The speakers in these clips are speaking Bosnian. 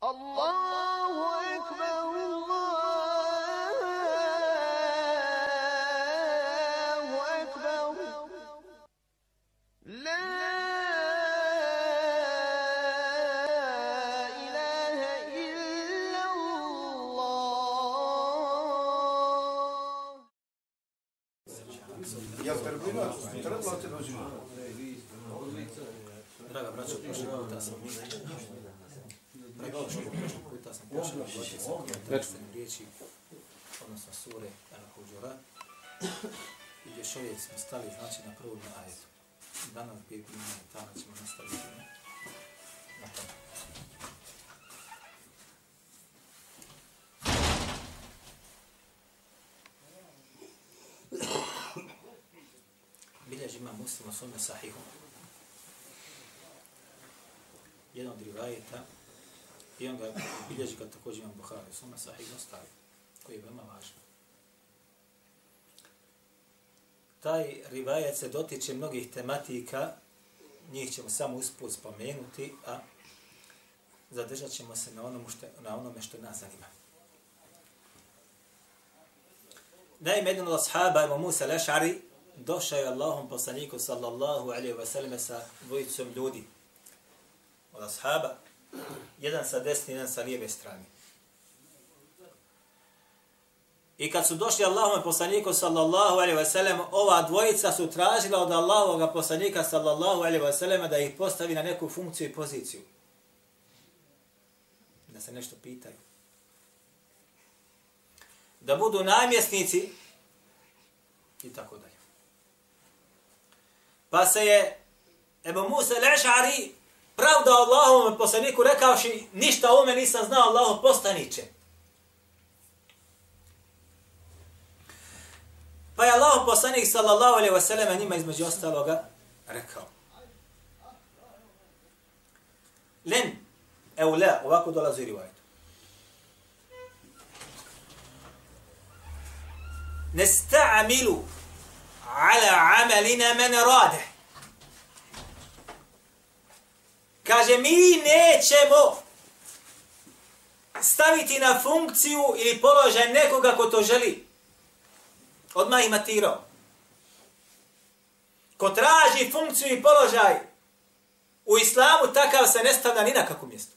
Draga govoriti riječi, odnosno sure Al-Huđura. I još uvijek smo stali, znači, na prvom ajetu. Danas bi bilo tamo ćemo nastaviti na tome. Bilježi ima muslim o svome sahihu. Jedan od rivajeta i on ga bilježi ga također imam Buhari Suma Sahih sahihu koji je veoma važan. Taj rivajet se dotiče mnogih tematika, njih ćemo samo usput spomenuti, a zadržat ćemo se na, onom što, na onome što nas zanima. Naime, jedan od ashaba, Imam Musa Lešari, došao je Allahom poslaniku sallallahu alaihi wa sallam sa dvojicom ljudi. Od ashaba, jedan sa desne, jedan sa lijeve strane. I kad su došli Allahom poslaniku sallallahu alaihi wa sallam, ova dvojica su tražila od Allahovog poslanika sallallahu alaihi wa sallam da ih postavi na neku funkciju i poziciju. Da se nešto pitaju. Da budu namjesnici i tako dalje. Pa se je Ebu Musa Lešari pravda Allahovom poslaniku rekavši ništa o me nisam znao Allahov postaniče. Pa je Allah poslanik sallallahu alaihi wa sallam njima između ostaloga rekao. Len, evo la, ovako dolazi rivajt. Nesta'amilu ala amalina men radeh. Kaže, mi nećemo staviti na funkciju ili položaj nekoga ko to želi. Odmah ih matirao. Ko traži funkciju i položaj u islamu, takav se ne stavlja ni na kako mjesto.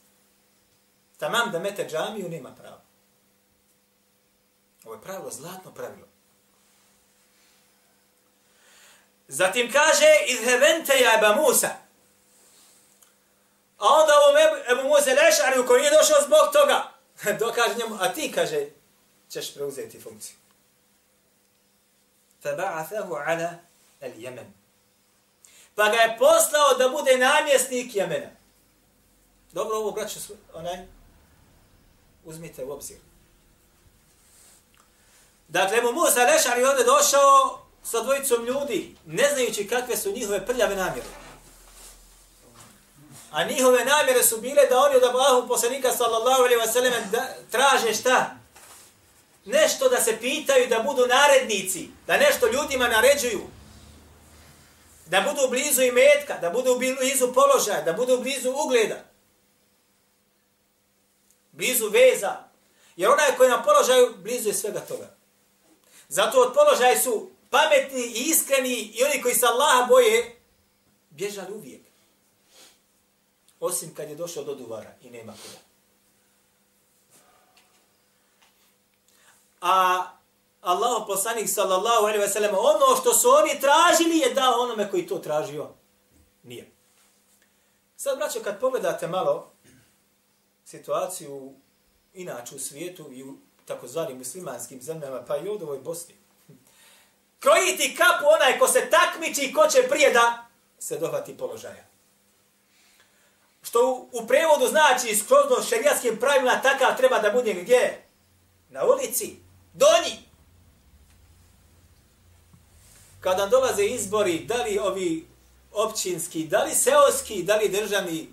Tamam da mete džamiju, nema pravo. Ovo je pravilo, zlatno pravilo. Zatim kaže, izhevente jaba Musa. A onda ovom Ebu Muze Lešariju koji nije došao zbog toga, dokaže njemu, a ti, kaže, ćeš preuzeti funkciju. Feba'athahu ala el Jemen. Pa ga je poslao da bude namjesnik Jemena. Dobro, ovo, braću, onaj, uzmite u obzir. Dakle, Ebu Musa Lešar je ovdje došao sa dvojicom ljudi, ne znajući kakve su njihove prljave namjere. A njihove namjere su bile da oni od Allahu poslanika sallallahu alaihi wasallam traže šta? nešto da se pitaju da budu narednici, da nešto ljudima naređuju, da budu blizu imetka, da budu blizu položaja, da budu blizu ugleda, blizu veza, jer onaj koji je na položaju, blizu je svega toga. Zato od položaja su pametni i iskreni i oni koji se Allaha boje, bježali uvijek. Osim kad je došao do duvara i nema kuda. a Allah poslanik sallallahu alaihi ve sellem ono što su oni tražili je dao onome koji to tražio. Nije. Sad, braćo, kad pogledate malo situaciju inače u svijetu i u takozvanim muslimanskim zemljama, pa i u ovoj Bosni, krojiti kapu onaj ko se takmiči i ko će prije da se dohvati položaja. Što u, u prevodu znači skrozno šerijatskim pravilima takav treba da bude gdje? Na ulici. Donji! Kada dolaze izbori, da li ovi općinski, da li seoski, da li državni,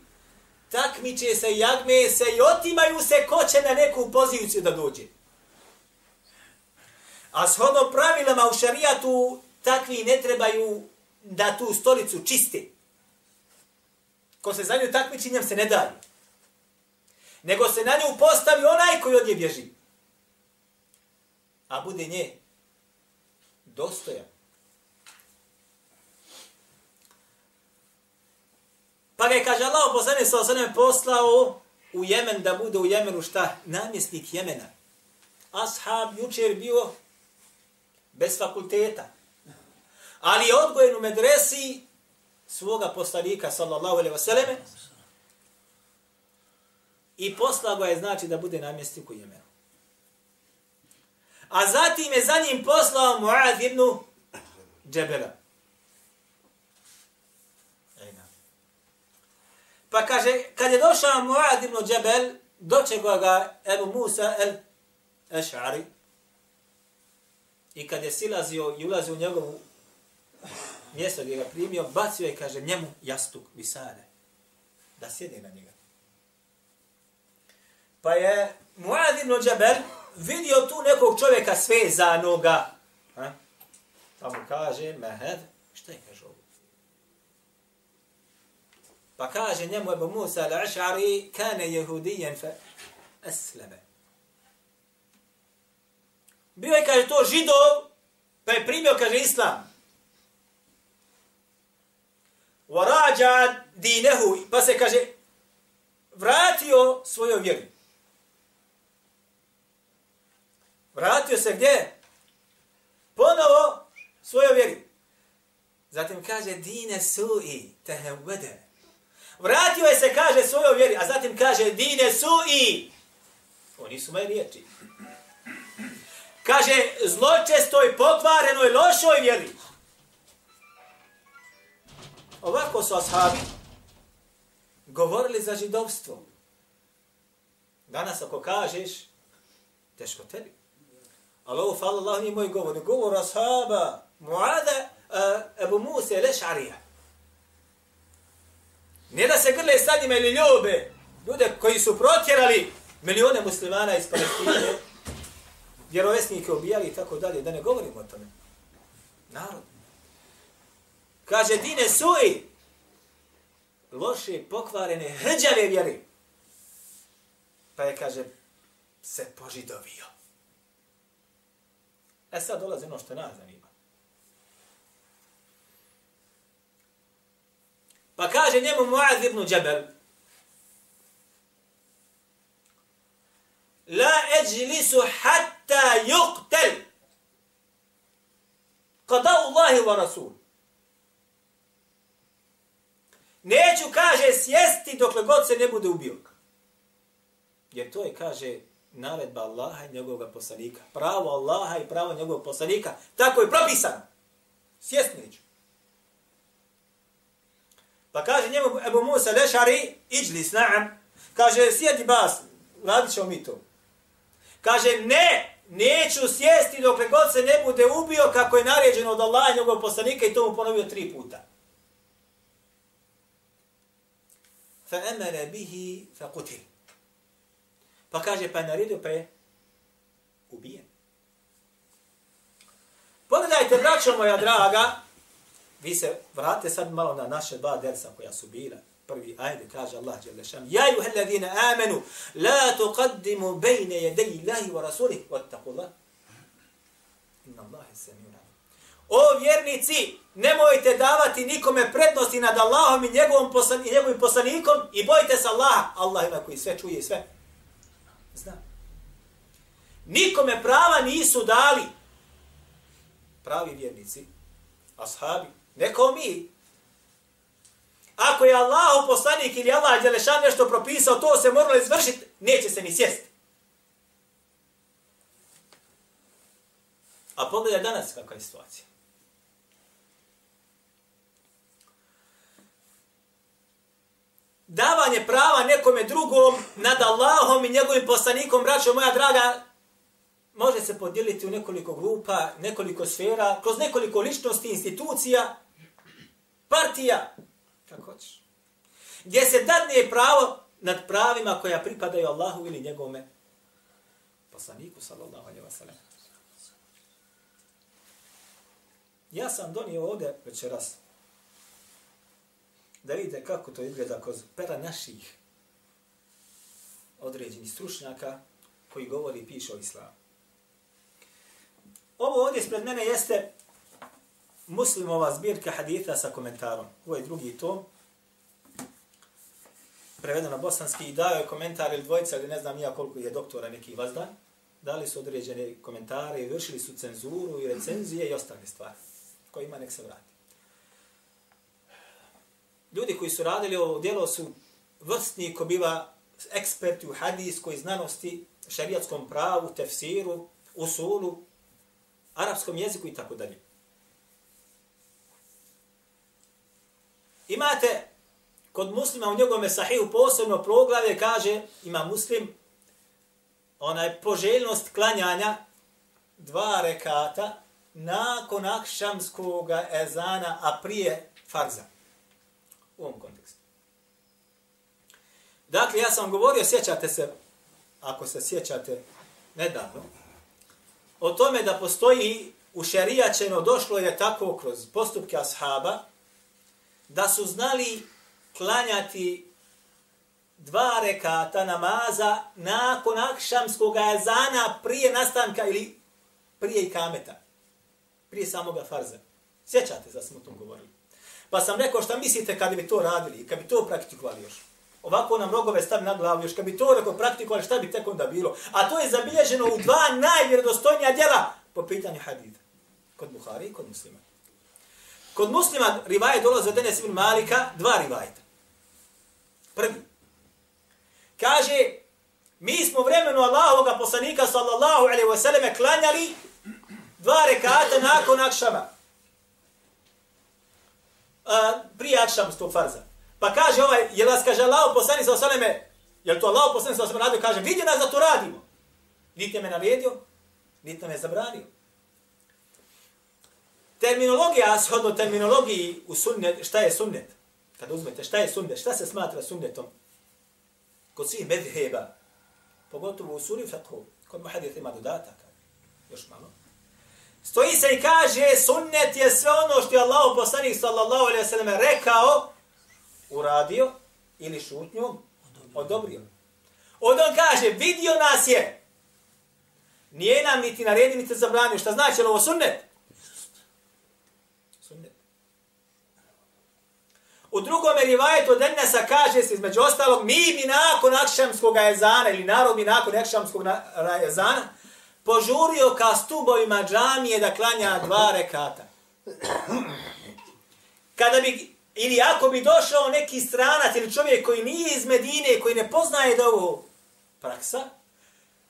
takmiče se, jagme se i otimaju se ko će na neku poziciju da dođe. A shodno pravilama u šarijatu takvi ne trebaju da tu stolicu čiste. Ko se za nju takmiči, njem se ne daju. nego se na nju postavi onaj koji od nje bježi. A bude nje dostojan. Pa ga je, kaže Allah, poslanik sa osanem poslao u Jemen da bude u Jemenu šta? Namjesnik Jemena. Ashab jučer bio bez fakulteta. Ali je odgojen u medresi svoga poslanika, sallallahu alejhi ve selleme i poslao ga je znači da bude namjestnik u Jemenu. A zatim je za njim poslao Muad ibn Džebela. Pa kaže, kad je došao Muad ibn Džebel, dočekao ga Ebu Musa el Ešari, i kad je silazio i ulazio u njegovu mjesto gdje ga primio, bacio je, kaže, njemu jastuk visare, da sjede na njega. Pa je Muad ibn Džabel vidio tu nekog čovjeka sve za noga. Ha? Pa mu kaže, mehed, šta je kaže ovo? Pa kaže njemu Ebu Musa al-Aš'ari, kane jehudijen fe esleme. Bio je, kaže, to židov, pa je primio, kaže, islam. Varađa dinehu, pa se, kaže, vratio svojoj vjeru. Vratio se gdje? Ponovo svojoj vjeri. Zatim kaže, dine su i tehevede. Vratio je se, kaže, svojoj vjeri, a zatim kaže, dine su i. Oni su moje riječi. Kaže, zločestoj, pokvarenoj, lošoj vjeri. Ovako su ashabi govorili za židovstvo. Danas ako kažeš, teško tebi. Ali ovo, hvala Allah, nije moj govor. Govor ashaba, Muada, uh, Ebu Musa, Lešarija. Ne da se grle sa njima ili ljube, ljude koji su protjerali milione muslimana iz Palestine, vjerovesnike ubijali i tako dalje, da ne govorimo o tome. Narod. Kaže, dine suji, loše, pokvarene, hrđave vjeri. Pa je, kaže, se požidovio. E sad dolazi ono što nas zanima. Pa kaže njemu Muaz ibn Džebel, La eđlisu hatta yuqtel kada Allahi wa Rasul. Neću, kaže, sjesti dokle god se ne bude ubio. Jer to je, kaže, naredba Allaha i njegovog poslanika. Pravo Allaha i pravo njegovog poslanika. Tako je propisano. Sjest neću. Pa kaže njemu Ebu Musa Lešari, iđli s naam. Kaže, sjedi bas, radit ćemo mi to. Kaže, ne, neću sjesti dokle god se ne bude ubio kako je naređeno od Allaha i njegovog poslanika i to mu ponovio tri puta. Emene bihi fa kutil. Pa kaže, pa je naredio, pa je ubijen. Pogledajte, braćo moja draga, vi se vrate sad malo na naše dva dersa koja su bila. Prvi ajde, kaže Allah, jale šan, ja ju helladine amenu, la tuqaddimu bejne jedeji Allahi wa rasulih, vattaku Allah. Inna Allahi se mi O vjernici, nemojte davati nikome prednosti nad Allahom i njegovom poslan, i njegovim poslanikom i bojte se Allaha. Allah ima koji sve čuje i sve zna. Nikome prava nisu dali pravi vjernici, ashabi, neko mi. Ako je Allah poslanik ili Allah Đelešan nešto propisao, to se moralo izvršiti, neće se ni sjesti. A pogledaj danas kakva je situacija. Davanje prava nekome drugom nad Allahom i njegovim poslanikom, braćo moja draga, može se podijeliti u nekoliko grupa, nekoliko sfera, kroz nekoliko ličnosti, institucija, partija, kako hoćeš. Gdje se dadne pravo nad pravima koja pripadaju Allahu ili njegome poslaniku, sallallahu alaihi wa sallam. Ja sam donio ovdje večeras da vidite kako to izgleda kroz pera naših određenih stručnjaka koji govori i piše o islamu. Ovo ovdje spred mene jeste muslimova zbirka haditha sa komentarom. Ovo je drugi tom. Prevedeno na bosanski i dao je komentar ili dvojica ili ne znam nija koliko je doktora neki vazdan. Dali su određene komentare i vršili su cenzuru i recenzije i ostale stvari. Ko ima nek se vrati. Ljudi koji su radili ovo djelo su vrstni ko biva eksperti u hadijskoj znanosti, šarijatskom pravu, tefsiru, usulu, arapskom jeziku i tako dalje. Imate kod muslima u njegovome sahihu posebno proglavlje kaže, ima muslim, onaj poželjnost klanjanja dva rekata nakon akšamskog ezana, a prije farza. U ovom kontekstu. Dakle, ja sam govorio, sjećate se, ako se sjećate nedavno, o tome da postoji u šerijačeno, došlo je tako kroz postupke ashaba, da su znali klanjati dva rekata namaza nakon akšamskog ezana prije nastanka ili prije ikameta. Prije samoga farza. Sjećate da smo o tom govorili. Pa sam rekao šta mislite kad bi to radili, kad bi to praktikovali još. Ovako nam rogove stavi na glavu, još kad bi to rekao praktikovali, šta bi tek onda bilo? A to je zabilježeno u dva najvjerodostojnija djela po pitanju hadida. Kod Buhari i kod muslima. Kod muslima rivaje dolaze od Enes ibn Malika, dva rivajeta. Prvi. Kaže, mi smo vremenu Allahovog poslanika sallallahu alaihi wa sallam klanjali dva rekata nakon akšama a, prije akšamskog farza. Pa kaže ovaj, je nas kaže Allah poslani sa osaleme, je to Allah poslani sa osaleme radio, kaže, vidi nas da to radimo. Niti me naredio, niti me zabranio. Terminologija, shodno terminologiji u sunnet, šta je sunnet? Kad uzmete, šta je sunnet? Šta se smatra sunnetom? Kod svih medheba, pogotovo u suri faqhu, kod muhadith ima dodataka, još malo. Stoji se i kaže, sunnet je sve ono što je Allah poslanik sallallahu alaihi sallam rekao, uradio ili šutnju, odobrio. Od on kaže, vidio nas je, nije nam niti naredi, niti zabranio. Šta znači ovo sunnet? Sunnet. U drugom rivajetu od Enesa kaže se između ostalog, mi bi nakon akšamskog ezana ili narod bi nakon akšamskog jezana, požurio ka stubovima džamije da klanja dva rekata. Kada bi, ili ako bi došao neki stranac ili čovjek koji nije iz Medine, koji ne poznaje da ovo praksa,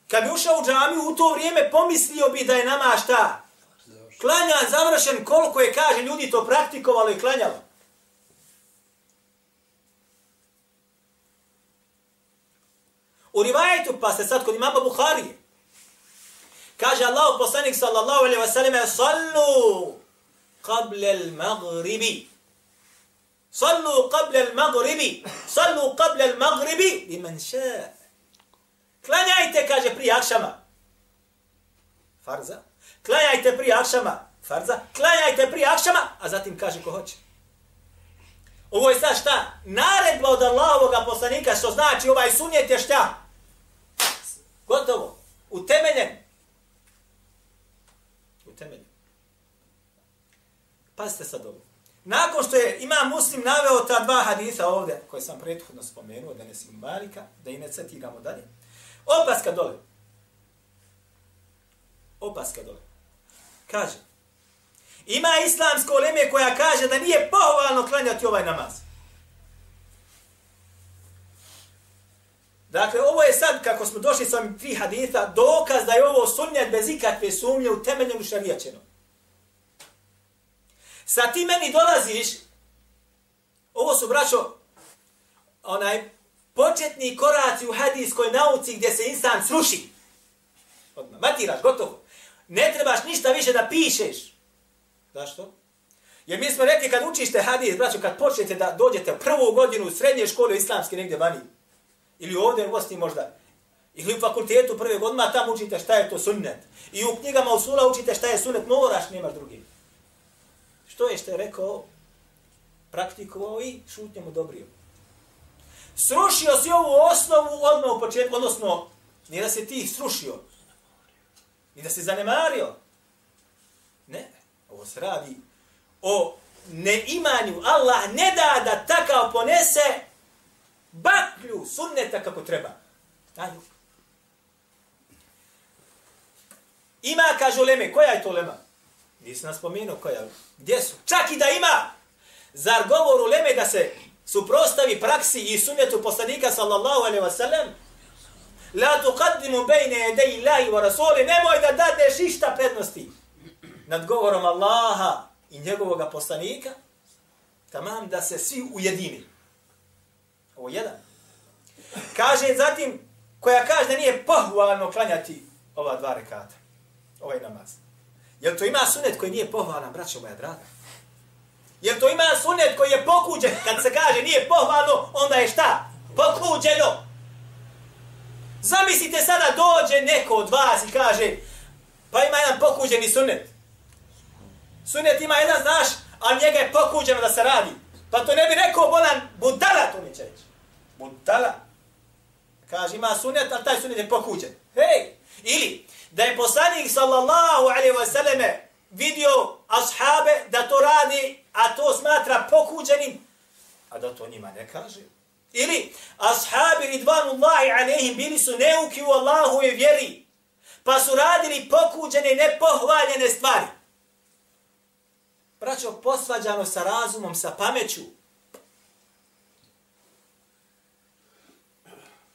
kad bi ušao u džamiju, u to vrijeme pomislio bi da je nama šta? Klanja završen koliko je, kaže, ljudi to praktikovalo i klanjalo. U rivajetu, pa ste sad kod imama Buharije, kaže Allah poslanik sallallahu alaihi wa sallam, sallu qable al-maghribi. Sallu qable al-maghribi. Sallu qable al-maghribi liman ša. Klanjajte, kaže, prije akšama. Farza. Klanjajte prije akšama. Farza. Klanjajte prije akšama, a zatim kaže ko hoće. Ovo je sad šta? Naredba od Allahovog poslanika, što znači ovaj sunjet je šta? Pazite sad ovo. Nakon što je ima muslim naveo ta dva hadisa ovdje, koje sam prethodno spomenuo, da ne si malika, da i ne citiramo dalje. Opaska dole. Opaska dole. Kaže, Ima islamsko leme koja kaže da nije pohvalno klanjati ovaj namaz. Dakle, ovo je sad, kako smo došli sa ovim tri haditha, dokaz da je ovo sunnjat bez ikakve sumnje u temeljenu šarijačenu. Sa ti meni dolaziš, ovo su, braćo, onaj, početni koraci u hadijskoj nauci gdje se insan sruši. Odmah, matiraš, gotovo. Ne trebaš ništa više da pišeš. Zašto? Jer mi smo rekli kad učište hadis, braćo, kad počnete da dođete prvu godinu u srednje škole islamske negdje vani, ili ovdje u Bosni možda, ili u fakultetu prve godine, tamo učite šta je to sunnet. I u knjigama usula učite šta je sunnet, moraš, nemaš drugi. Što je što je rekao, praktikovao i šutnjom odobrio. Srušio si ovu osnovu odmah u početku, odnosno, nije da se ti srušio, ni da se zanemario. Ne, ovo se radi o neimanju. Allah ne da da takav ponese baklju sunneta kako treba. Ajde. Ima, kažu leme, koja je to lema? Nisi nas spomenuo koja. Gdje su? Čak i da ima. Zar govor uleme da se suprostavi praksi i sunnetu poslanika sallallahu alaihi wasallam? La tuqaddimu bejne jedei Allahi wa rasuli. Nemoj da dadeš išta prednosti nad govorom Allaha i njegovog poslanika. Tamam da se svi ujedini. Ovo jedan. Kaže zatim, koja kaže da nije pohvalno klanjati ova dva rekata. Ovaj namaz. Jel to ima sunet koji nije pohvalan, braćo moja draga? Jel to ima sunet koji je pokuđen? Kad se kaže nije pohvalno, onda je šta? Pokuđeno. Zamislite sada dođe neko od vas i kaže pa ima jedan pokuđeni sunet. Sunet ima jedan, znaš, ali njega je pokuđeno da se radi. Pa to ne bi rekao bolan budala, to mi će reći. Budala. Kaže, ima sunet, ali taj sunet je pokuđen. Hej! Ili, da je poslanik sallallahu alaihi wa sallame vidio ashabe da to radi, a to smatra pokuđenim, a da to njima ne kaže. Ili ashabi ridvanullahi alaihim bili su neuki u Allahu i vjeri, pa su radili pokuđene, nepohvaljene stvari. Braćo, posvađano sa razumom, sa pameću.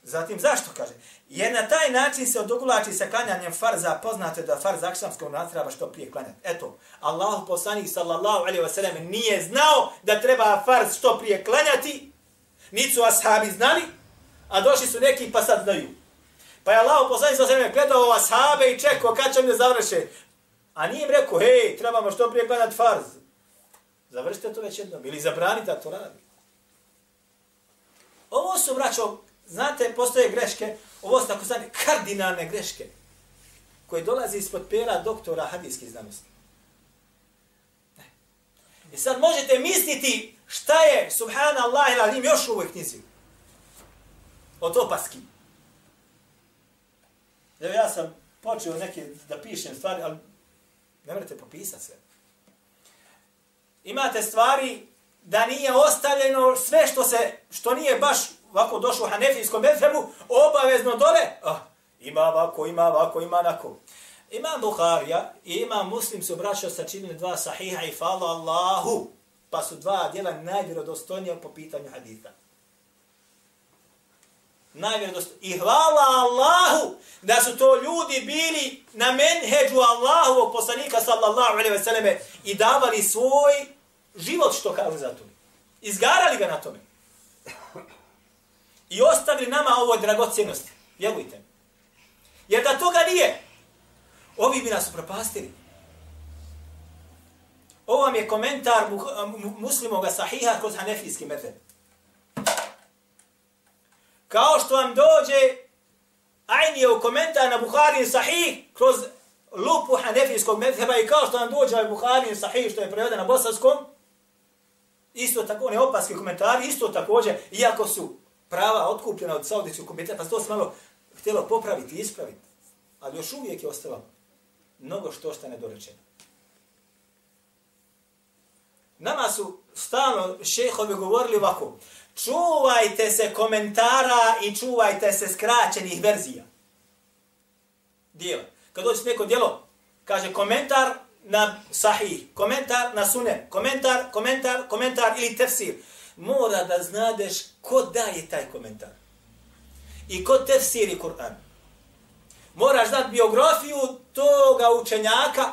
Zatim, zašto kaže? Jer na taj način se odogulači sa klanjanjem farza, poznate da farz akšamskog nas treba što prije klanjati. Eto, Allahu poslanik sallallahu alaihi wa sallam nije znao da treba farz što prije klanjati, niti su ashabi znali, a došli su neki pa sad znaju. Pa je Allah poslanik sallallahu alaihi wa sallam gledao ashabe i čekao kad će mi završe. A nije im rekao, hej, trebamo što prije klanjati farz. Završite to već jednom ili zabranite da to radi. Ovo su, braćo, znate, postoje greške, ovo su tako znane kardinalne greške, koje dolaze ispod pera doktora hadijskih znanosti. I sad možete misliti šta je, subhanallah, ili alim, još u ovoj knjizi. Od opaski. Evo ja sam počeo neke da pišem stvari, ali ne morate popisati sve. Imate stvari da nije ostavljeno sve što se što nije baš ovako došlo u hanefijskom mezhebu, obavezno dole, ah, ima ovako, ima ovako, ima onako. Ima Buharija i ima Muslim su braćo sačinili dva sahiha i fala Allahu, pa su dva djela najvjerodostojnija po pitanju haditha. Najvjerodostojnija. I hvala Allahu da su to ljudi bili na menheđu Allahovog poslanika sallallahu alaihi ve selleme i davali svoj život što kažu za to. Izgarali ga na tome. I ostavili nama ovo dragocjenosti. Vjerujte. Jer da toga nije, ovi bi nas propastili. Ovo vam je komentar muslimoga sahiha kroz hanefijski metod. Kao što vam dođe Ajnijev komentar na Buhari sahih kroz lupu hanefijskog medheba i kao što vam dođe ovaj Buhari sahih što je prevedeno na bosanskom, isto tako, ne opaski komentari, isto također, iako su prava otkupljena od Saudijskog komiteta, pa to se malo htjelo popraviti, ispraviti. Ali još uvijek je ostalo mnogo što šta nedorečeno. Nama su stalno šehovi govorili ovako, čuvajte se komentara i čuvajte se skraćenih verzija. Dijela. Kad dođe neko dijelo, kaže komentar na sahih, komentar na sunen, komentar, komentar, komentar ili tefsir mora da znadeš ko daje taj komentar. I ko tefsiri Kur'an. Moraš znati biografiju toga učenjaka,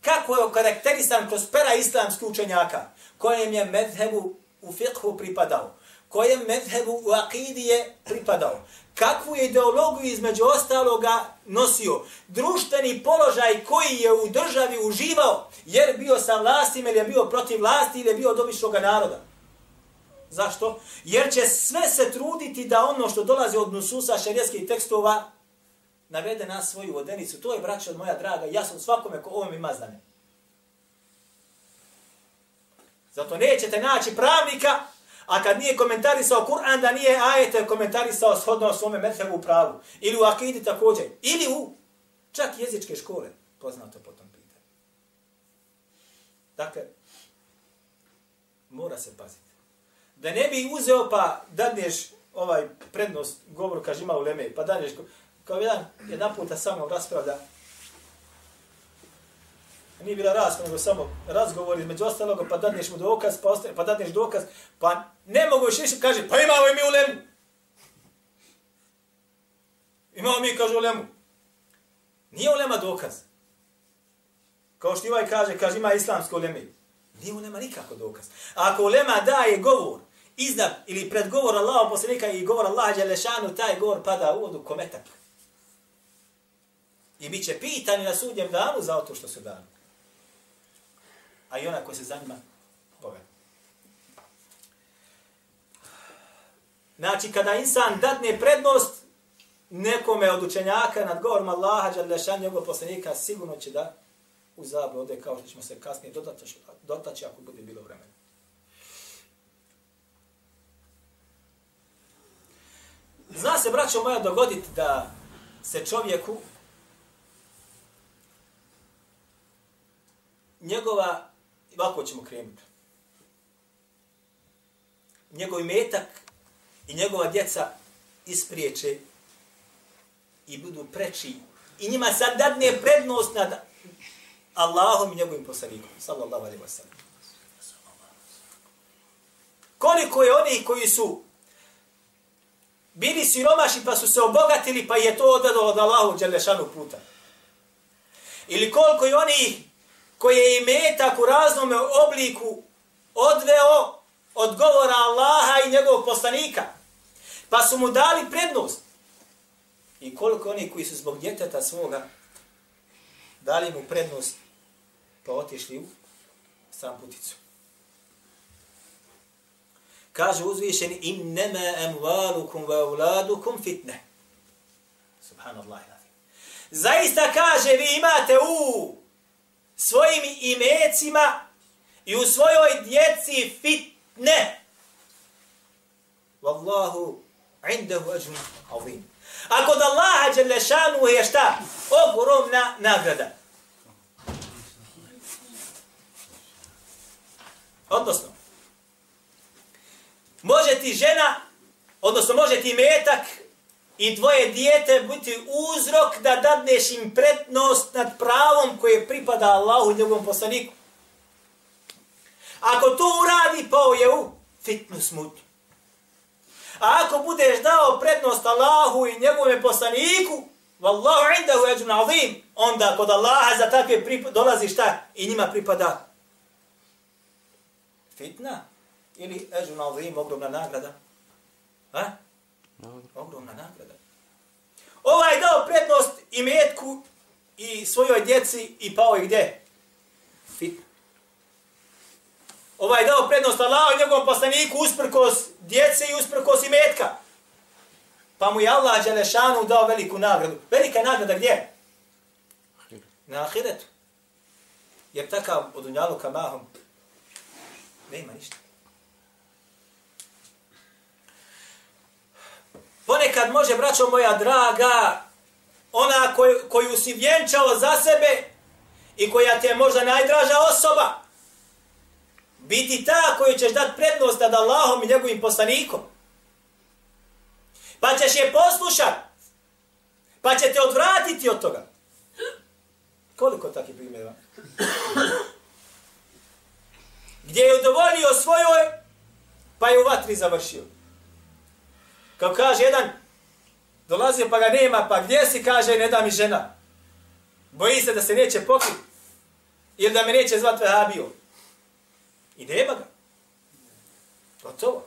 kako je karakterisan kroz pera islamskih učenjaka, kojem je medhebu u fiqhu pripadao, kojem medhebu u akidije pripadao, kakvu je ideologiju između ostaloga nosio, društveni položaj koji je u državi uživao, jer bio sa vlastima ili je bio protiv vlasti ili je bio od običnog naroda. Zašto? Jer će sve se truditi da ono što dolazi od nususa šarijetskih tekstova navede na svoju vodenicu. To je, braćo od moja draga, ja sam svakome ko ovom ima znanje. Zato nećete naći pravnika, A kad nije komentarisao Kur'an, da nije ajete komentarisao shodno svome methebu pravu. Ili u akidi također. Ili u čak jezičke škole. Poznato po tom pitanju. Dakle, mora se paziti. Da ne bi uzeo pa dadneš ovaj prednost govor kaže ima u leme, pa dadneš kao jedan, jedan puta samo raspravlja nije bila rasprava, nego samo razgovor između ostalog, pa dadneš mu dokaz, pa, ostaje, pa dadneš dokaz, pa ne mogu još više, kaže, pa imamo i mi u lemu. Imamo mi, kaže, u lemu. Nije u lema dokaz. Kao što Ivaj kaže, kaže, ima islamsko leme. Nije u lema nikako dokaz. A ako u lema daje govor, iznad ili pred govor Allaha poslanika i govor Allaha Đelešanu, taj govor pada u vodu kometak. I bit će pitani na sudnjem danu za to što su dani a i ona koja se zanima Boga. Znači, kada insan dadne prednost nekome od učenjaka nad govorom Allaha, Đalešan, njegov poslanika, sigurno će da u zablu ode kao što ćemo se kasnije dotaći, dotaći ako bude bilo vremena. Zna se, braćo moja, dogoditi da se čovjeku njegova ovako ćemo krenuti. Njegov metak i njegova djeca ispriječe i budu preči i njima sad dadne prednost nad Allahom i njegovim poslanikom. Sallallahu alaihi wa sallam. Koliko je oni koji su bili siromaši pa su se obogatili pa je to odvedlo od Allahu Đelešanu puta. Ili koliko je oni koje je imetak u raznom obliku odveo od govora Allaha i njegovog poslanika. Pa su mu dali prednost. I koliko oni koji su zbog djeteta svoga dali mu prednost pa otišli u sam puticu. Kaže uzvišeni innema amwalukum wa auladukum fitne. Subhanallah. Zaista kaže vi imate u svojim imecima i u svojoj djeci fitne. Wallahu indahu ajrun azim. A kod Allaha dželle šanu je šta? Ogromna nagrada. Odnosno, može ti žena, odnosno može ti metak i tvoje dijete biti uzrok da dadneš im pretnost nad pravom koje pripada Allahu i njegovom poslaniku. Ako to uradi, pao je u fitnu smutu. A ako budeš dao prednost Allahu i njegovom poslaniku, Wallahu indahu ajrun azim, onda kod Allaha za takve dolazi šta i njima pripada fitna ili ajrun azim, ogromna nagrada. Ha? Ogromna nagrada. Ovaj je dao prednost i metku i svojoj djeci i pao je gdje? Fit. Ovaj je dao prednost Allah i njegovom poslaniku usprkos djece i usprkos i metka. Pa mu je Allah Đelešanu dao veliku nagradu. Velika nagrada gdje? Na ahiretu. Jer takav od unjalu kamahom nema ništa. Ponekad može, braćo moja draga, ona koju, koju si vjenčao za sebe i koja ti je možda najdraža osoba, biti ta koju ćeš dati prednost nad Allahom i njegovim poslanikom. Pa ćeš je poslušat. Pa će te odvratiti od toga. Koliko takvih primjera? Gdje je udovoljio svojoj, pa je u vatri završio. Kao kaže jedan, dolazi pa ga nema, pa gdje si, kaže, ne da mi žena. Boji se da se neće pokriti. Ili da me neće zvat vehabijom. I nema ga. Gotovo.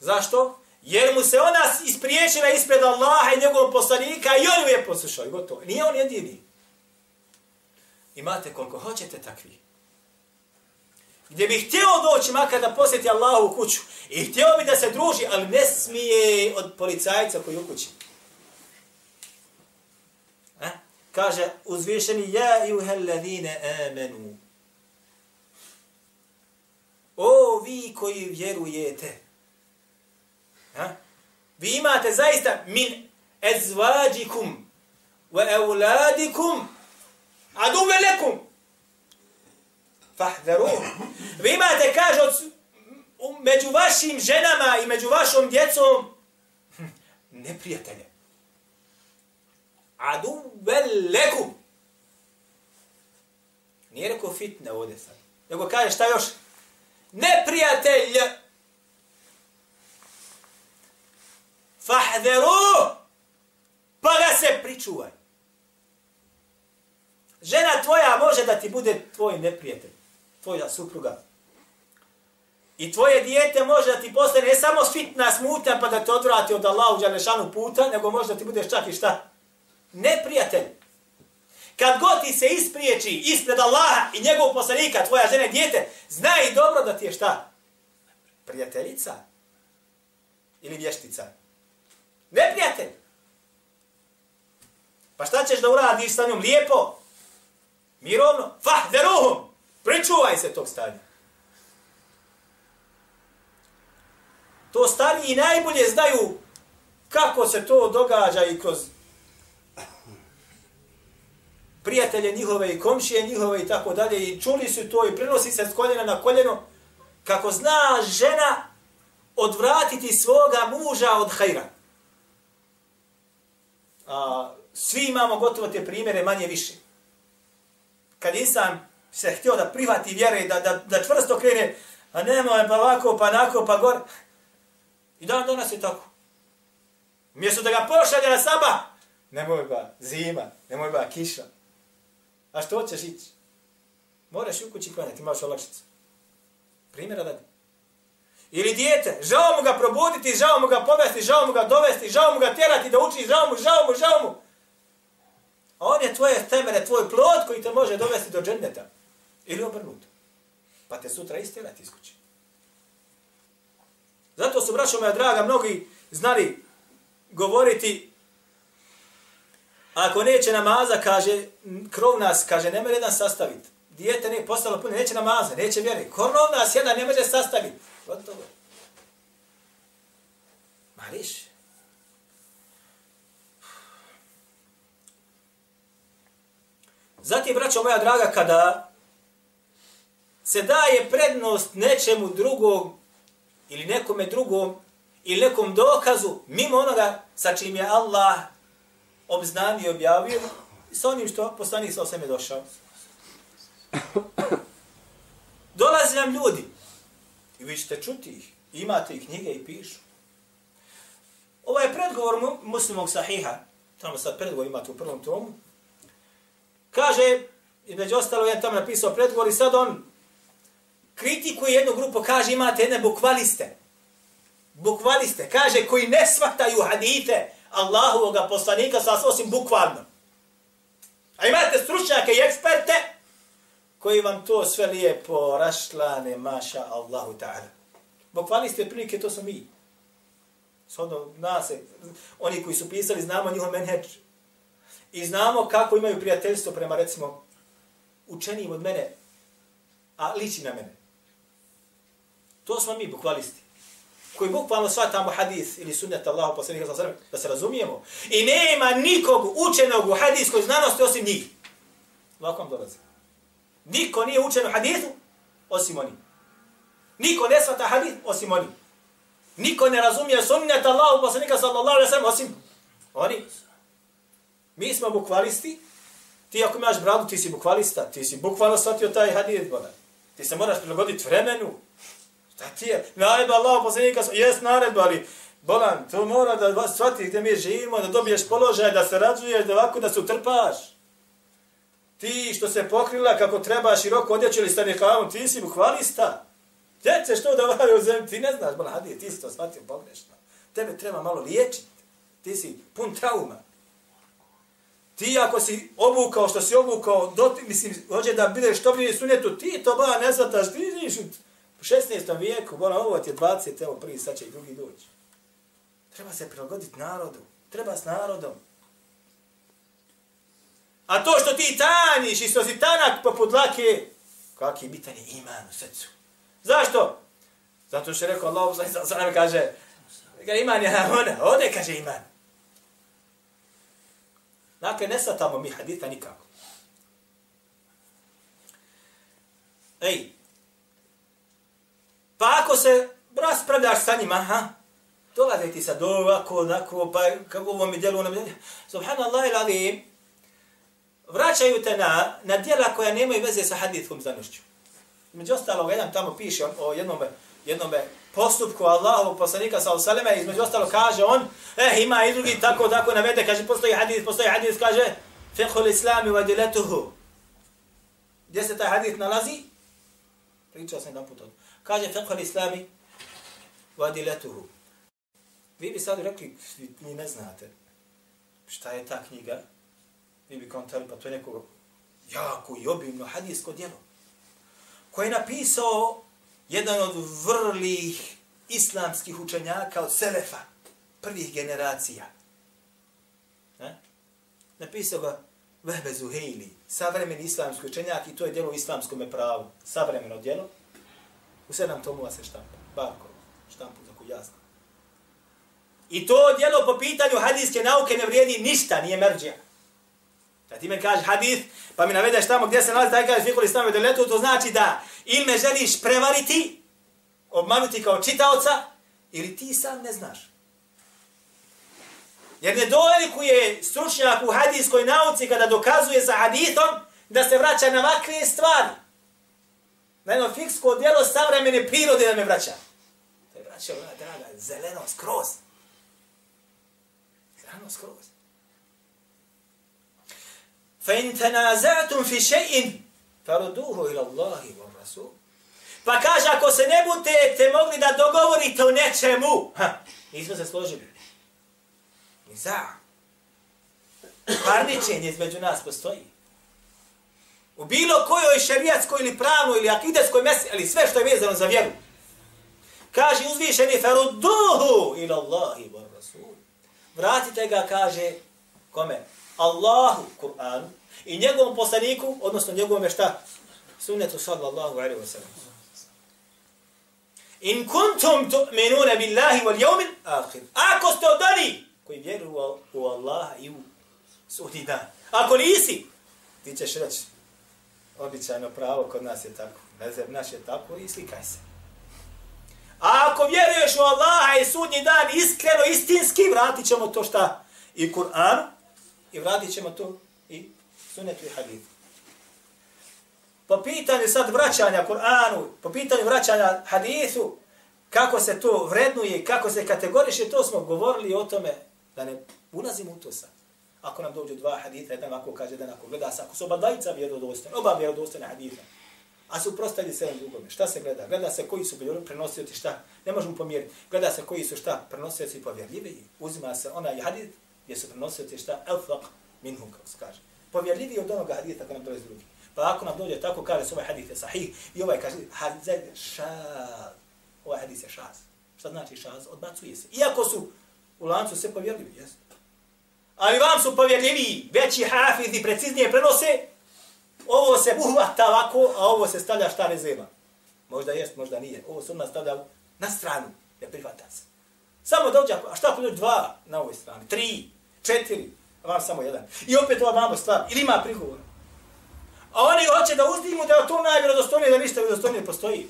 Zašto? Jer mu se ona ispriječila ispred Allaha i njegovog poslanika i on ju je poslušao. Gotovo. Nije on jedini. Imate koliko hoćete takvih gdje bi htio doći makar da posjeti Allahu u kuću i htio bi da se druži, ali ne smije od policajca koji u kući. Eh? Kaže uzvišeni ja i uhelladine amenu. O, vi koji vjerujete. Eh? Vi imate zaista min ezvađikum wa euladikum aduve lekum. Fahdharu. Vi imate, kaže, od, među vašim ženama i među vašom djecom hm, neprijatelje. Adu velekum. Nije rekao fitne ovdje sad. Nego kaže šta još? Neprijatelj. Fahdharu. Pa ga se pričuvaj. Žena tvoja može da ti bude tvoj neprijatelj, tvoja supruga. I tvoje dijete može da ti postane ne samo fitna smutna pa da te odvrati od Allahu Đalešanu puta, nego može da ti budeš čak i šta? Neprijatelj. Kad god ti se ispriječi ispred Allaha i njegovog poslanika, tvoja žena i dijete, znaj dobro da ti je šta? Prijateljica? Ili vještica? Neprijatelj. Pa šta ćeš da uradiš sa njom lijepo? Mirovno? Fahderuhum! Pričuvaj se tog stanja. To stariji najbolje znaju kako se to događa i kroz prijatelje njihove i komšije njihove i tako dalje i čuli su to i prenosi se s koljena na koljeno kako zna žena odvratiti svoga muža od hajra. A, svi imamo gotovo te primjere manje više kad insan se htio da prihvati vjere, da, da, da čvrsto krene, a nema pa ovako, pa nako, pa gore. I dan danas je tako. Mjesto da ga pošalje na saba, nemoj ba zima, nemoj ba kiša. A što hoćeš ići? Moraš u kući klanjati, imaš olakšicu. Primjera da Ili dijete, žao mu ga probuditi, žao mu ga povesti, žao mu ga dovesti, žao mu ga tjerati da uči, žao mu, žao mu, žao mu. A on je tvoje temene, tvoj plod koji te može dovesti do dženneta. Ili obrnuto. Pa te sutra istirati iz kuće. Zato su, braćo moja draga, mnogi znali govoriti ako neće namaza, kaže, krov nas, kaže, ne može jedan sastaviti. Dijete ne postalo puno, neće namaza, neće vjeri. Krov nas jedan ne može sastaviti. Gotovo. Mariš, Zatim, braćo moja draga, kada se daje prednost nečemu drugom ili nekome drugom ili nekom dokazu mimo onoga sa čim je Allah obznanio i objavio i sa onim što poslanik sa osam je došao. Dolaze nam ljudi i vi ćete čuti ih, imate i knjige i pišu. Ovo je predgovor muslimog sahiha, tamo sad predgovor imate u prvom tomu, Kaže, i među ostalo, jedan tamo napisao predgovor i sad on kritikuje jednu grupu, kaže, imate jedne bukvaliste. Bukvaliste, kaže, koji ne svataju hadite Allahovog poslanika sa osim bukvalno. A imate stručnjake i eksperte koji vam to sve lijepo rašlane, maša Allahu ta'ala. Bukvaliste, prilike, to su mi. Sodno, nas, oni koji su pisali, znamo njihov menheđ, I znamo kako imaju prijateljstvo prema, recimo, učenijim od mene, a liči na mene. To smo mi, bukvalisti. Koji bukvalno shvatamo hadis ili sunnet Allahu poslanika sa srme, da se razumijemo. I nema nikog učenog u hadiskoj znanosti osim njih. Ovako vam dolazi. Niko nije učen u hadisu osim oni. Niko ne shvata hadis osim oni. Niko ne razumije sunnet Allahu poslanika sallallahu alaihi sallam osim oni. Mi smo bukvalisti, ti ako imaš bradu, ti si bukvalista, ti si bukvalno shvatio taj hadis. Ti se moraš prilagoditi vremenu. Šta ti je? Naredba Allah posljednika, jes naredba, ali bolan, to mora da vas shvati gdje mi živimo, da dobiješ položaj, da se rađuješ, da ovako da se utrpaš. Ti što se pokrila kako treba široko odjeću ili stani kavom, ti si bukvalista. Gdje ćeš to da vaju u zemlji? Ti ne znaš, bolan, hadi, ti si to shvatio pogrešno. Tebe treba malo liječiti. Ti si pun trauma. Ti ako si obukao što si obukao, do, mislim, hoće da bude što bi sunetu, ti to ba ne zataš, ti vidiš u 16. vijeku, bona, ovo ti je 20, evo prvi, sad će i drugi doći. Treba se prilagoditi narodu, treba s narodom. A to što ti tanjiš i što si tanak poput lake, kakvi bitan je iman u srcu. Zašto? Zato što je rekao Allah, za nam kaže, kaže iman je ona, ode kaže iman. Dakle, ne satamo mi hadita nikako. Ej, pa ako se raspravljaš sa njima, ha, dolaze ti sad ovako, onako, pa kako ovo mi djelu, ono mi djelo. Subhanallah il alim, vraćaju te na, na djela koja nemaju veze sa hadithom znanošću. Među ostalog, jedan tamo piše o jednom, jednom postupku Allahu poslanika sa osaleme, između ostalo kaže on, eh, ima i drugi tako, tako navede, kaže, postoji hadith, postoji hadith, kaže, fiqhul islami wa diletuhu. Gdje se taj hadith nalazi? Pričao sam jedan put od. Kaže, fiqh islami vadilatuhu. Vi bi sad rekli, vi ne znate šta je ta knjiga, vi bi kontali, pa to je neko jako i obimno hadijsko djelo, koje je napisao jedan od vrlih islamskih učenjaka od Selefa, prvih generacija. Ne? Napisao ga Vehbe Zuhejli, savremeni islamski učenjak i to je djelo u islamskom pravu. Savremeno djelo. U sedam tomova se štampa. Barko, štampu za jasno. I to djelo po pitanju hadijske nauke ne vrijedi ništa, nije merđija. Da ti me kaže hadis, pa mi navedeš tamo gdje se nalazi taj kaže fikul islamu deletu, to znači da ili me želiš prevariti, obmanuti kao čitaoca, ili ti sam ne znaš. Jer ne dolikuje stručnjak u hadijskoj nauci kada dokazuje sa hadithom da se vraća na vakre stvari na jedno fiksko djelo savremene prirode da me vraća. To je vraća, ona draga, zeleno, skroz. Zeleno, skroz. Fa in tenazatum fi še'in, faruduhu ila Allahi wa rasul. Pa kaže, ako se ne budete mogli da dogovorite o nečemu, ha, nismo se složili. Niza. Parničenje između nas postoji. U bilo kojoj šerijatskoj ili pravnoj ili akideskoj mesi, ali sve što je vezano za vjeru. Kaže uzvišeni feruduhu ila Allahi wa rasul. Vratite ga, kaže, kome? Allahu, Kur'anu, i njegovom poslaniku, odnosno njegovom šta? Sunnetu sallallahu alaihi wa sallam. In kuntum tu'minuna billahi wal yawmil akhir. Ako ste od oni koji vjeruju u Allaha i u sudnji dan. Ako nisi, ti ćeš reći, običajno pravo kod nas je tako. Mezeb naš je tako i slikaj se. A ako vjeruješ u Allaha i sudnji dan iskreno, istinski, vratit ćemo to šta? I Kur'an, i vratit ćemo to i sunetu i hadithu. Po pitanju sad vraćanja Kur'anu, po pitanju vraćanja hadithu, kako se to vrednuje, kako se kategoriše, to smo govorili o tome, da ne ulazimo u to sad. Ako nam dođu dva haditha, jedan ako kaže, jedan ako gleda se, ako su oba dajca vjerodostojne, oba vjerodostojne haditha, a su prostavili se drugome, šta se gleda? Gleda se koji su bili prenosioci, šta? Ne možemo pomjeriti. Gleda se koji su šta? Prenosioci povjerljivi. Uzima se onaj hadith gdje su prenosioci šta? elfak minhum, kako se kaže. Povjerljiviji od onoga haditha koji nam dolazi drugi. Pa ako nam dođe tako, kaže se ovaj hadith je sahih, i ovaj kaže, hadith šaz. Ovaj hadith je šaz. Šta znači šaz? Odbacuje se. Iako su u lancu sve povjerljivi, jesu. Ali vam su povjerljivi, veći hafizi, preciznije prenose, ovo se uhvata ovako, a ovo se stavlja šta ne zema. Možda jest, možda nije. Ovo se nas stavlja na stranu, ne prihvata se. Samo dođe, a šta ako dva na ovoj strani? Tri, četiri, a vam samo jedan. I opet ova mamo stvar, ili ima prigovor. A oni hoće da uzdimu da je to najvjerodostojnije, da ništa vjerodostojnije postoji.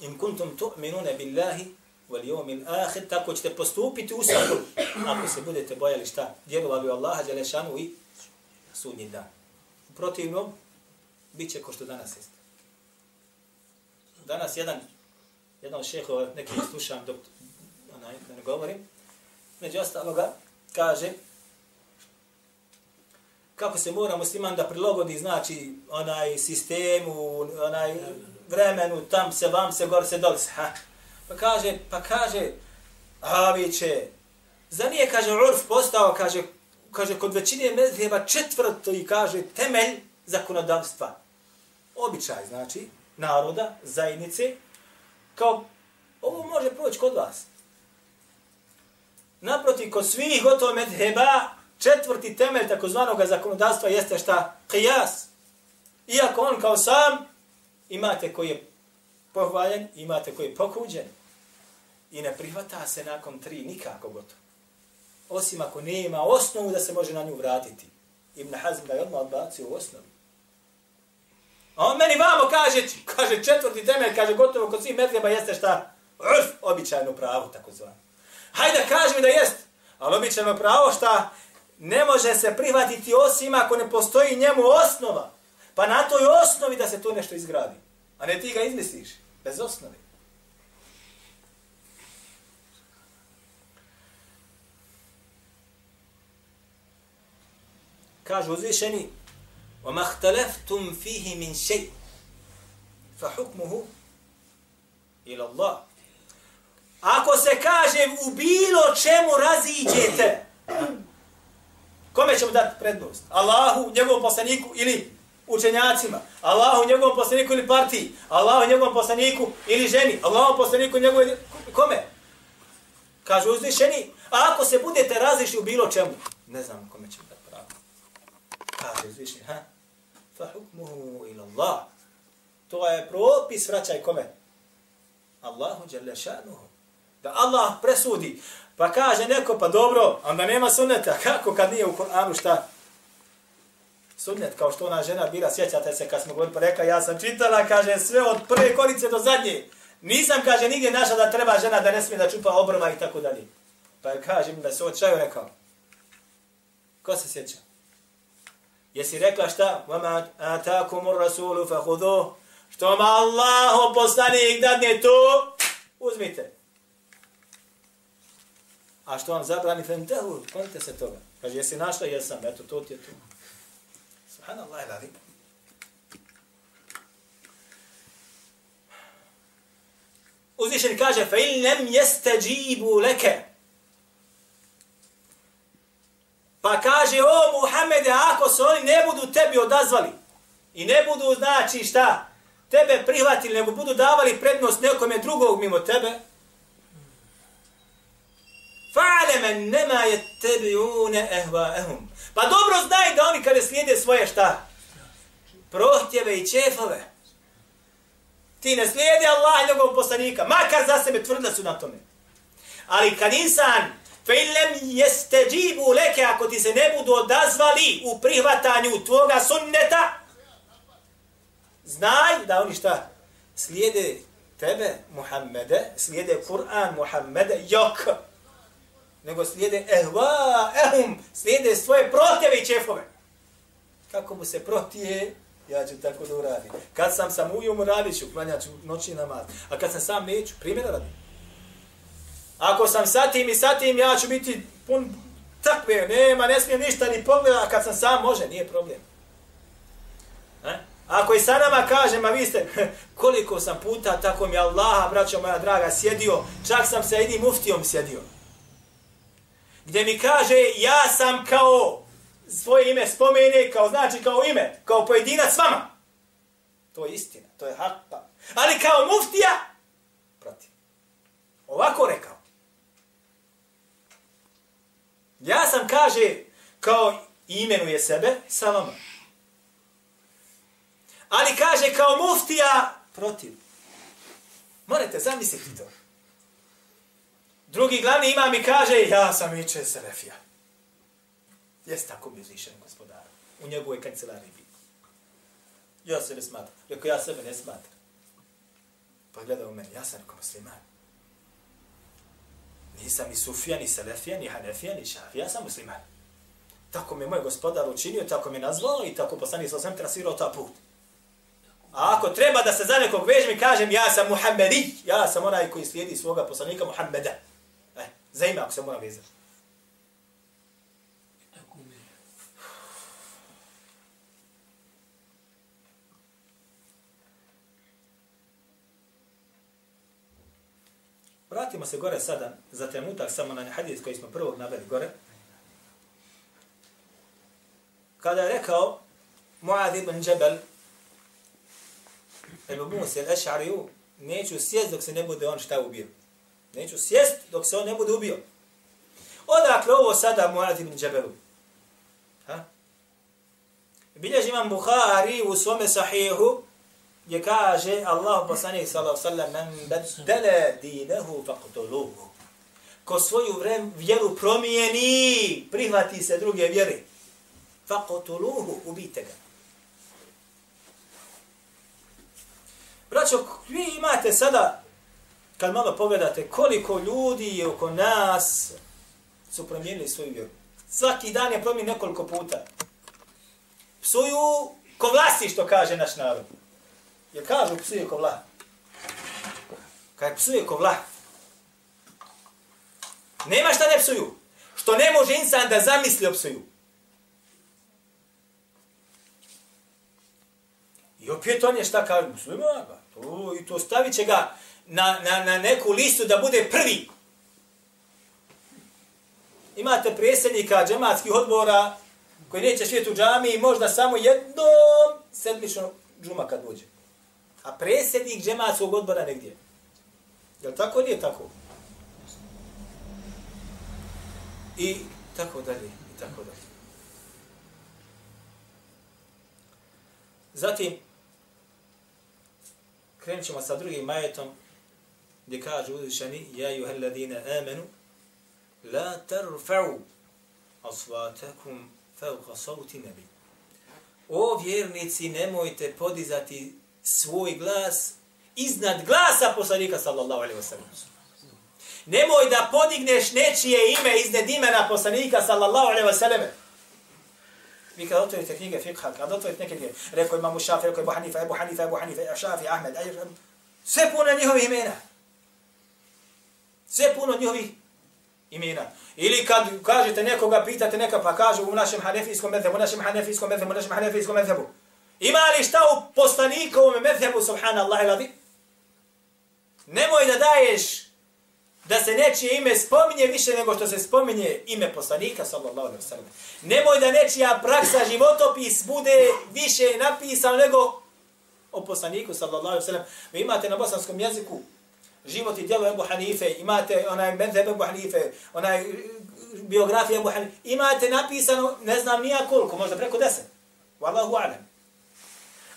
In kuntum tu'minuna billahi yawmil akhir tako ćete postupiti u sabru ako se budete bojali šta vjerovali u Allaha dželle šanu i sudnji dan. U protivnom biće ko što danas jeste. Danas jedan jedan šehova neki slušam dok onaj, da ne govorim, među ostaloga kaže kako se mora musliman da prilogodi, znači, onaj sistemu, onaj vremenu, tam se, vam se, gor se, dol se, ha. Pa kaže, pa kaže, aviće, za nije, kaže, urf postao, kaže, kaže, kod većine medheba četvrto i kaže, temelj zakonodavstva. Običaj, znači, naroda, zajednice, kao, ovo može proći kod vas. Naproti, kod svih gotovo medheba, četvrti temelj takozvanog zakonodavstva jeste šta? Qiyas. Iako on kao sam, imate koji je pohvaljen, imate koji je pokuđen. I ne prihvata se nakon tri nikako gotovo. Osim ako nema osnovu da se može na nju vratiti. Ibn Hazm ga je odmah odbacio u osnovu. A on meni vamo kaže, kaže četvrti temelj, kaže gotovo kod svih medljeba jeste šta? Urf, običajno pravo, tako zvano. Hajde kaži mi da jest. Ali običajno pravo šta? Ne može se prihvatiti osim ako ne postoji njemu osnova. Pa na toj osnovi da se to nešto izgradi. A ne ti ga izmisliš. Bez osnove. Kažu uzvišeni, وَمَا اخْتَلَفْتُمْ فِيهِ مِنْ شَيْءٍ فَحُكْمُهُ إِلَى اللَّهِ Ako se kaže u bilo čemu raziđete, kome ćemo dati prednost? Allahu, njegovom poslaniku ili učenjacima? Allahu, njegovom poslaniku ili partiji? Allahu, njegovom poslaniku ili ženi? Allahu, poslaniku njegovom... Kome? Kažu uzvišeni, a ako se budete različni u bilo čemu, ne znam kome ćemo dati pravo. Kaže uzvišnji, ha? Fa hukmuhu ila Allah. To je propis, vraćaj kome? Allahu, jalla šanuhu da Allah presudi. Pa kaže neko, pa dobro, onda nema sunneta. Kako kad nije u Koranu šta? Sunnet, kao što ona žena bila, sjećate se kad smo govorili, pa rekla, ja sam čitala, kaže, sve od prve korice do zadnje. Nisam, kaže, nigdje našla da treba žena da ne smije da čupa obrva i tako dalje. Pa kaže mi da se očaju rekao. Ko se sjeća? Jesi rekla šta? Vama atakumur rasulu fa hudu. Što ma Allah poslanik dadne to, uzmite. A što vam zabrani fentehu, konite se toga. Kaže, jesi našla? Jesam. Eto, to ti je tu. Subhanallah, radi. Uzvišen kaže, fa in nem jeste džibu leke. Pa kaže, o Muhammede, ako se oni ne budu tebi odazvali i ne budu, znači šta, tebe prihvatili, nego budu davali prednost nekome drugog mimo tebe, Fa'alem nema yattabi'una ahwa'ahum. Pa dobro znaj da oni kada slijede svoje šta? Prohtjeve i čefove. Ti ne slijede Allah i njegovog poslanika, makar za sebe tvrda su na tome. Ali kad insan fe ilem jeste džibu leke, ako ti se ne budu odazvali u prihvatanju tvoga sunneta, znaj da oni šta? Slijede tebe, Muhammede, slijede Kur'an, Muhammede, jok nego slijede ehva, ehum, slijede svoje protjeve i čefove. Kako mu se protije, ja ću tako da uradim. Kad sam sam ujom, radit ću, klanjat ću noći namaz. A kad sam sam neću, primjera radim. Ako sam sa tim i sa tim, ja ću biti pun takve, nema, ne smijem ništa ni pogleda, kad sam sam, može, nije problem. E? Ako i sa nama kažem, a vi ste, koliko sam puta, tako mi Allaha, braćo moja draga, sjedio, čak sam se jednim muftijom sjedio gdje mi kaže ja sam kao svoje ime spomene, kao znači kao ime, kao pojedinac s vama. To je istina, to je hakpa. Ali kao muftija, protiv. Ovako rekao. Ja sam, kaže, kao imenuje sebe sa vama. Ali kaže kao muftija, protiv. Morate zamisliti to. Drugi glavni ima mi kaže, ja sam Iče Selefija. Jes tako mi uzvišen gospodar. U njegovoj kancelariji bi. Ja se ne smatram. Rekao, ja sebe ne smatram. Pa gleda u meni, ja sam rekao musliman. Nisam ni Sufija, ni Selefija, ni Hanefija, ni Šafija, ja sam musliman. Tako mi moj gospodar učinio, tako mi nazvao i tako poslani sa sam trasirao ta put. A ako treba da se za nekog vežem i kažem ja sam Muhammedi, ja sam onaj koji slijedi svoga poslanika Muhammeda. E, za ime ako se mora vezati. Vratimo se gore sada za trenutak samo na hadis koji smo prvog naveli gore. Kada je rekao Muad ibn Jabal Ebu Musa al-Eš'ariju neću sjest dok se ne bude on šta ubio. Neću sjest dok se on ne bude ubio. Odakle ovo sada Muad ibn Džebelu? Ha? Bilježi imam Bukhari u svome sahihu, gdje kaže Allah poslanih sallahu sallam, men beddele dinehu faqtuluhu. Ko svoju vjeru promijeni, prihvati se druge vjere. Faqtuluhu, ubite ga. Braćo, vi imate sada, kad malo pogledate, koliko ljudi je oko nas su promijenili svoju vjeru. Svaki dan je promijen nekoliko puta. Psuju ko vlasti, što kaže naš narod. Jer kažu psuje ko vlah. Kaj psuje ko vlah. Nema šta ne psuju. Što ne može insan da zamisli o psuju. I opet on je šta kaže, muslima ga. To, I to stavit će ga na, na, na neku listu da bude prvi. Imate predsjednika džematskih odbora koji neće svijet u džami i možda samo jednom sedmično džuma kad dođe. A predsjednik džematskog odbora negdje. Je li tako nije tako? I tako dalje, i tako dalje. Zatim, krenut ćemo sa drugim majetom, gdje kaže uzvišeni, ja juhel ladine amenu, la tarfa'u asvatakum fauqa sauti nabi. O vjernici, nemojte podizati svoj glas iznad glasa poslanika sallallahu alaihi wasallam. Nemoj da podigneš nečije ime iznad imena poslanika sallallahu alaihi wasallam. Vi kada otvorite knjige fiqha, kada otvorite neke knjige, rekao imam Šafi, rekao Ebu Hanifa, Ebu Hanifa, Ebu Hanifa, Šafi, Ahmed, sve puno njihovih imena. Sve puno njihovih imena. Ili kad kažete nekoga, pitate neka, pa kažu u našem hanefijskom medhebu, u našem hanefijskom medhebu, u našem hanefijskom medhebu. Ima li šta u poslanikovom medhebu, subhanallah iladi? Nemoj da daješ da se nečije ime spominje više nego što se spominje ime poslanika, sallallahu alaihi wa sallam. Nemoj da nečija praksa, životopis bude više napisan nego o poslaniku, sallallahu alaihi wa sallam. Vi imate na bosanskom jeziku život i djelo Ebu Hanife, imate onaj medheb Ebu Hanife, onaj e, biografija Ebu Hanife, imate napisano, ne znam nija koliko, možda preko deset. Wallahu alam.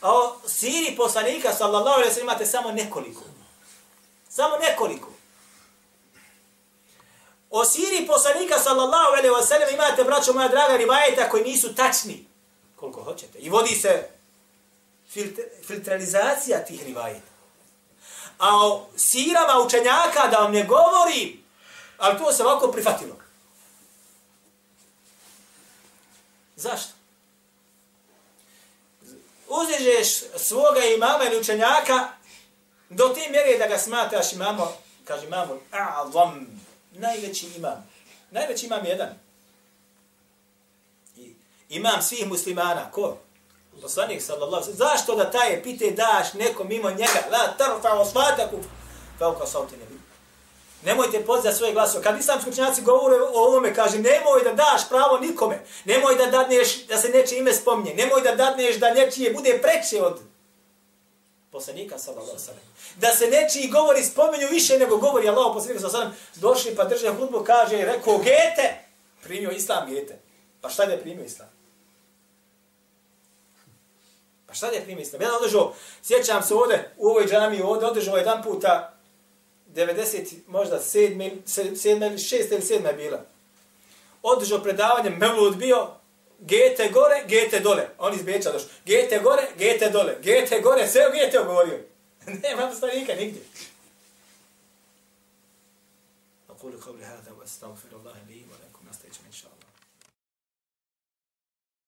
A o siri poslanika, sallallahu alaihi sallam, imate samo nekoliko. Samo nekoliko. O siri poslanika sallallahu alaihi sallam, imate braćo moja draga rivajeta koji nisu tačni koliko hoćete i vodi se filtr, filtralizacija tih rivajeta. A o sirama učenjaka da vam ne govori, ali to se ovako prifatilo. Zašto? Uzežeš svoga imama ili učenjaka do te mjere da ga smatraš imamo, kaže imamo, a'zam, najveći imam. Najveći imam jedan. I imam svih muslimana. Ko? Poslanik sallallahu alejhi Zašto da taj pite daš nekom mimo njega? La tarfa osvataku fauka sauti nebi. Nemojte podizati svoje glasove. Kad islamski učenjaci govore o ovome, kaže, nemoj da daš pravo nikome. Nemoj da dadneš da se neče ime spominje. Nemoj da dadneš da nečije bude preče od poslanika sallallahu alejhi Da se nečiji govori spominju više nego govori Allah poslanika sallallahu alejhi Došli pa drže hudbu, kaže, rekao Gete, primio islam Gete. Pa šta je primio islam? Pa šta je primio islam? Ja održao, sjećam se ovde, u ovoj džami, ovde održao jedan puta, 90, možda 7, 7, 6 ili 7 je bila. Održao predavanje, Mevlud bio, Gete gore, gete dole. On iz Beča došao. Gete gore, gete dole. Gete gore, sve o gete govorio. Nema poslanika nigdje. أقول قولي هذا وأستغفر